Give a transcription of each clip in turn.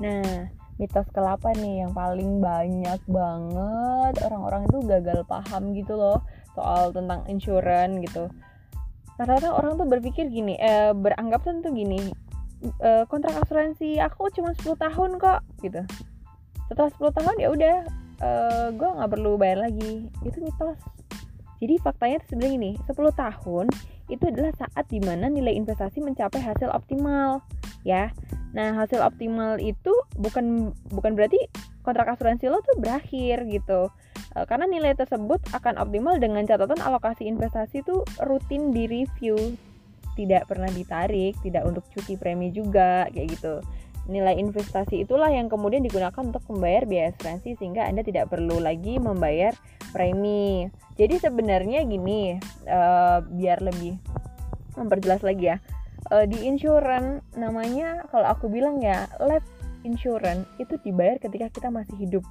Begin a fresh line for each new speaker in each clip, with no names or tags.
Nah, mitos kelapa nih yang paling banyak banget orang-orang itu gagal paham gitu loh soal tentang insurance gitu. Rata-rata orang tuh berpikir gini, eh, beranggapan tuh gini, eh, kontrak asuransi aku cuma 10 tahun kok gitu. Setelah 10 tahun ya udah, eh, gue nggak perlu bayar lagi. Itu mitos. Jadi faktanya sebenarnya ini 10 tahun itu adalah saat di mana nilai investasi mencapai hasil optimal ya nah hasil optimal itu bukan bukan berarti kontrak asuransi lo tuh berakhir gitu e, karena nilai tersebut akan optimal dengan catatan alokasi investasi itu rutin di review tidak pernah ditarik tidak untuk cuti premi juga kayak gitu Nilai investasi itulah yang kemudian digunakan untuk membayar biaya asuransi sehingga Anda tidak perlu lagi membayar premi. Jadi sebenarnya gini, uh, biar lebih memperjelas lagi ya. Uh, di insurance namanya kalau aku bilang ya life insurance itu dibayar ketika kita masih hidup.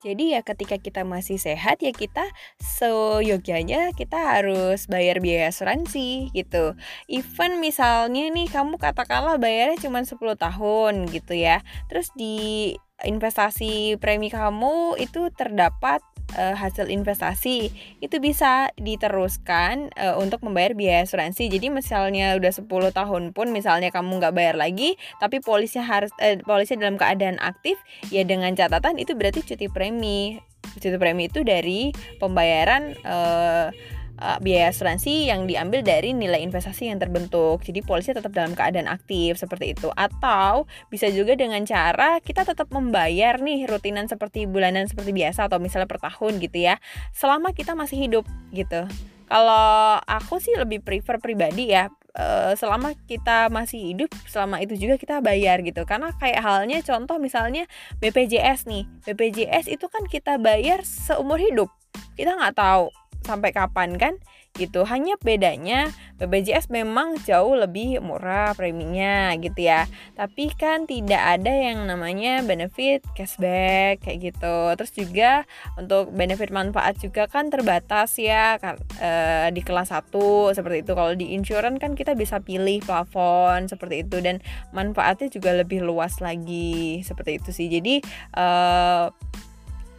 Jadi ya ketika kita masih sehat ya kita seyogyanya kita harus bayar biaya asuransi gitu. Even misalnya nih kamu katakanlah bayarnya cuma 10 tahun gitu ya. Terus di investasi premi kamu itu terdapat uh, hasil investasi itu bisa diteruskan uh, untuk membayar biaya asuransi. Jadi misalnya udah 10 tahun pun misalnya kamu nggak bayar lagi, tapi polisnya harus uh, polisnya dalam keadaan aktif, ya dengan catatan itu berarti cuti premi. Cuti premi itu dari pembayaran uh, uh, biaya asuransi yang diambil dari nilai investasi yang terbentuk. Jadi polisi tetap dalam keadaan aktif seperti itu. Atau bisa juga dengan cara kita tetap membayar nih rutinan seperti bulanan seperti biasa atau misalnya per tahun gitu ya. Selama kita masih hidup gitu. Kalau aku sih lebih prefer pribadi ya uh, selama kita masih hidup selama itu juga kita bayar gitu karena kayak halnya contoh misalnya BPJS nih BPJS itu kan kita bayar seumur hidup kita nggak tahu sampai kapan kan? Gitu. Hanya bedanya BPJS memang jauh lebih murah preminya gitu ya. Tapi kan tidak ada yang namanya benefit cashback kayak gitu. Terus juga untuk benefit manfaat juga kan terbatas ya e, di kelas 1 seperti itu. Kalau di insurance kan kita bisa pilih plafon seperti itu dan manfaatnya juga lebih luas lagi seperti itu sih. Jadi e,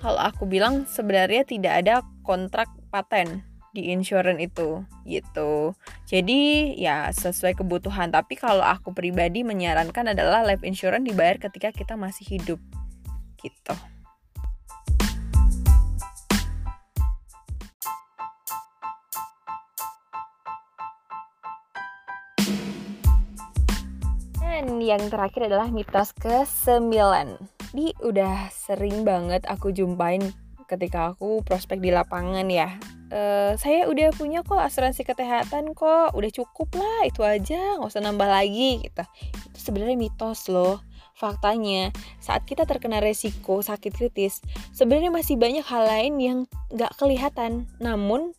kalau aku bilang sebenarnya tidak ada kontrak paten di insurance itu gitu. Jadi ya sesuai kebutuhan. Tapi kalau aku pribadi menyarankan adalah life insurance dibayar ketika kita masih hidup gitu. Dan yang terakhir adalah mitos ke-9. Di udah sering banget aku jumpain ketika aku prospek di lapangan ya. Uh, saya udah punya kok asuransi kesehatan kok. Udah cukup lah itu aja. Nggak usah nambah lagi gitu. Itu sebenarnya mitos loh. Faktanya saat kita terkena resiko sakit kritis sebenarnya masih banyak hal lain yang nggak kelihatan. Namun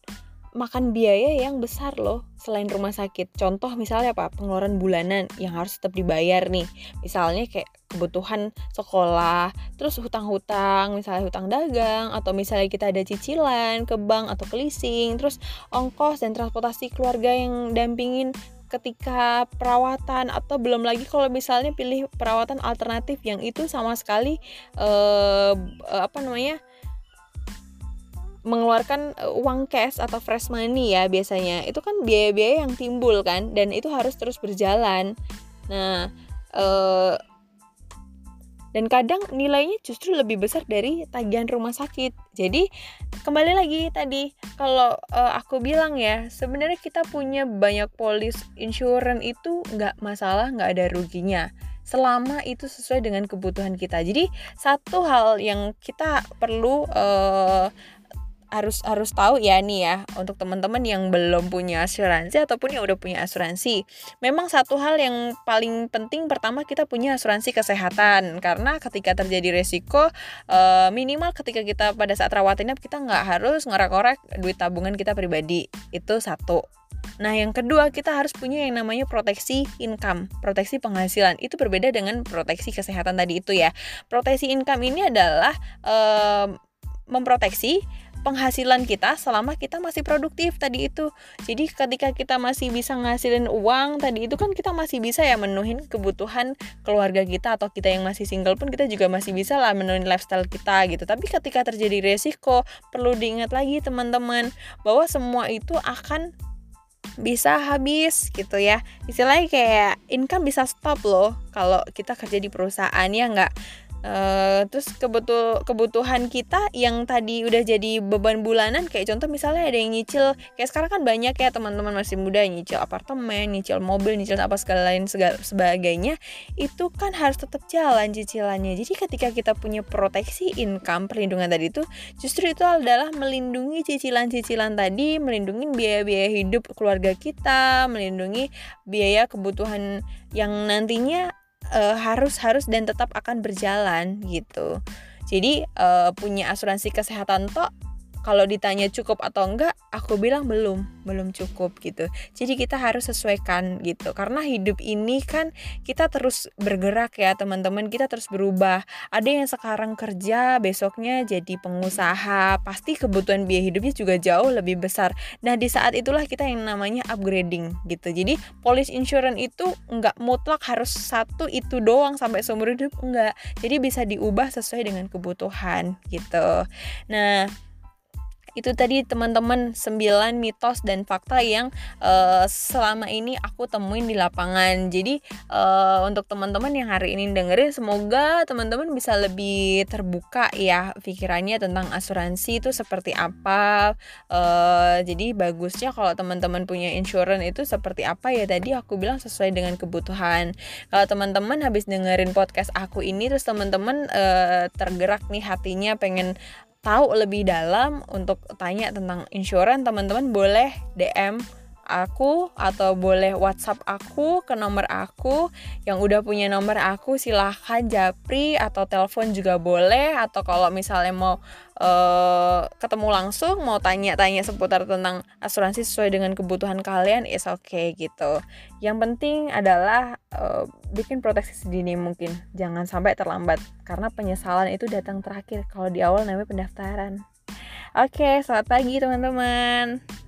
makan biaya yang besar loh selain rumah sakit. Contoh misalnya apa? Pengeluaran bulanan yang harus tetap dibayar nih. Misalnya kayak kebutuhan sekolah, terus hutang-hutang, misalnya hutang dagang atau misalnya kita ada cicilan ke bank atau ke leasing, terus ongkos dan transportasi keluarga yang dampingin ketika perawatan atau belum lagi kalau misalnya pilih perawatan alternatif yang itu sama sekali eh, apa namanya mengeluarkan eh, uang cash atau fresh money ya biasanya itu kan biaya-biaya yang timbul kan dan itu harus terus berjalan nah eh, dan kadang nilainya justru lebih besar dari tagihan rumah sakit. Jadi kembali lagi tadi kalau uh, aku bilang ya sebenarnya kita punya banyak polis insurance itu nggak masalah nggak ada ruginya selama itu sesuai dengan kebutuhan kita. Jadi satu hal yang kita perlu uh, harus harus tahu ya nih ya untuk teman-teman yang belum punya asuransi ataupun yang udah punya asuransi. Memang satu hal yang paling penting pertama kita punya asuransi kesehatan karena ketika terjadi resiko uh, minimal ketika kita pada saat rawat inap kita nggak harus ngorek-ngorek duit tabungan kita pribadi itu satu. Nah, yang kedua, kita harus punya yang namanya proteksi income, proteksi penghasilan. Itu berbeda dengan proteksi kesehatan tadi itu ya. Proteksi income ini adalah uh, memproteksi penghasilan kita selama kita masih produktif tadi itu. Jadi ketika kita masih bisa ngasilin uang tadi itu kan kita masih bisa ya menuhin kebutuhan keluarga kita atau kita yang masih single pun kita juga masih bisa lah menuhin lifestyle kita gitu. Tapi ketika terjadi resiko perlu diingat lagi teman-teman bahwa semua itu akan bisa habis gitu ya. Istilahnya kayak income bisa stop loh kalau kita kerja di perusahaan ya nggak Uh, terus kebutuh kebutuhan kita yang tadi udah jadi beban bulanan kayak contoh misalnya ada yang nyicil kayak sekarang kan banyak ya teman-teman masih muda yang nyicil apartemen, nyicil mobil, nyicil apa segala lain segala sebagainya itu kan harus tetap jalan cicilannya. Jadi ketika kita punya proteksi income perlindungan tadi itu justru itu adalah melindungi cicilan-cicilan tadi, melindungi biaya-biaya hidup keluarga kita, melindungi biaya kebutuhan yang nantinya uh, harus harus dan tetap akan berjalan gitu. Jadi uh, punya asuransi kesehatan toh kalau ditanya cukup atau enggak aku bilang belum belum cukup gitu. Jadi kita harus sesuaikan gitu. Karena hidup ini kan kita terus bergerak ya teman-teman. Kita terus berubah. Ada yang sekarang kerja besoknya jadi pengusaha. Pasti kebutuhan biaya hidupnya juga jauh lebih besar. Nah di saat itulah kita yang namanya upgrading gitu. Jadi polis insurance itu enggak mutlak harus satu itu doang sampai seumur hidup enggak. Jadi bisa diubah sesuai dengan kebutuhan gitu. Nah itu tadi teman-teman 9 mitos dan fakta yang uh, selama ini aku temuin di lapangan. Jadi uh, untuk teman-teman yang hari ini dengerin semoga teman-teman bisa lebih terbuka ya pikirannya tentang asuransi itu seperti apa. Uh, jadi bagusnya kalau teman-teman punya insurance itu seperti apa ya tadi aku bilang sesuai dengan kebutuhan. Kalau teman-teman habis dengerin podcast aku ini terus teman-teman uh, tergerak nih hatinya pengen tahu lebih dalam untuk tanya tentang insurance teman-teman boleh DM aku atau boleh WhatsApp aku ke nomor aku. Yang udah punya nomor aku silahkan japri atau telepon juga boleh. Atau kalau misalnya mau uh, ketemu langsung mau tanya-tanya seputar tentang asuransi sesuai dengan kebutuhan kalian is okay gitu. Yang penting adalah uh, bikin proteksi sedini mungkin. Jangan sampai terlambat karena penyesalan itu datang terakhir. Kalau di awal namanya pendaftaran. Oke okay, selamat pagi teman-teman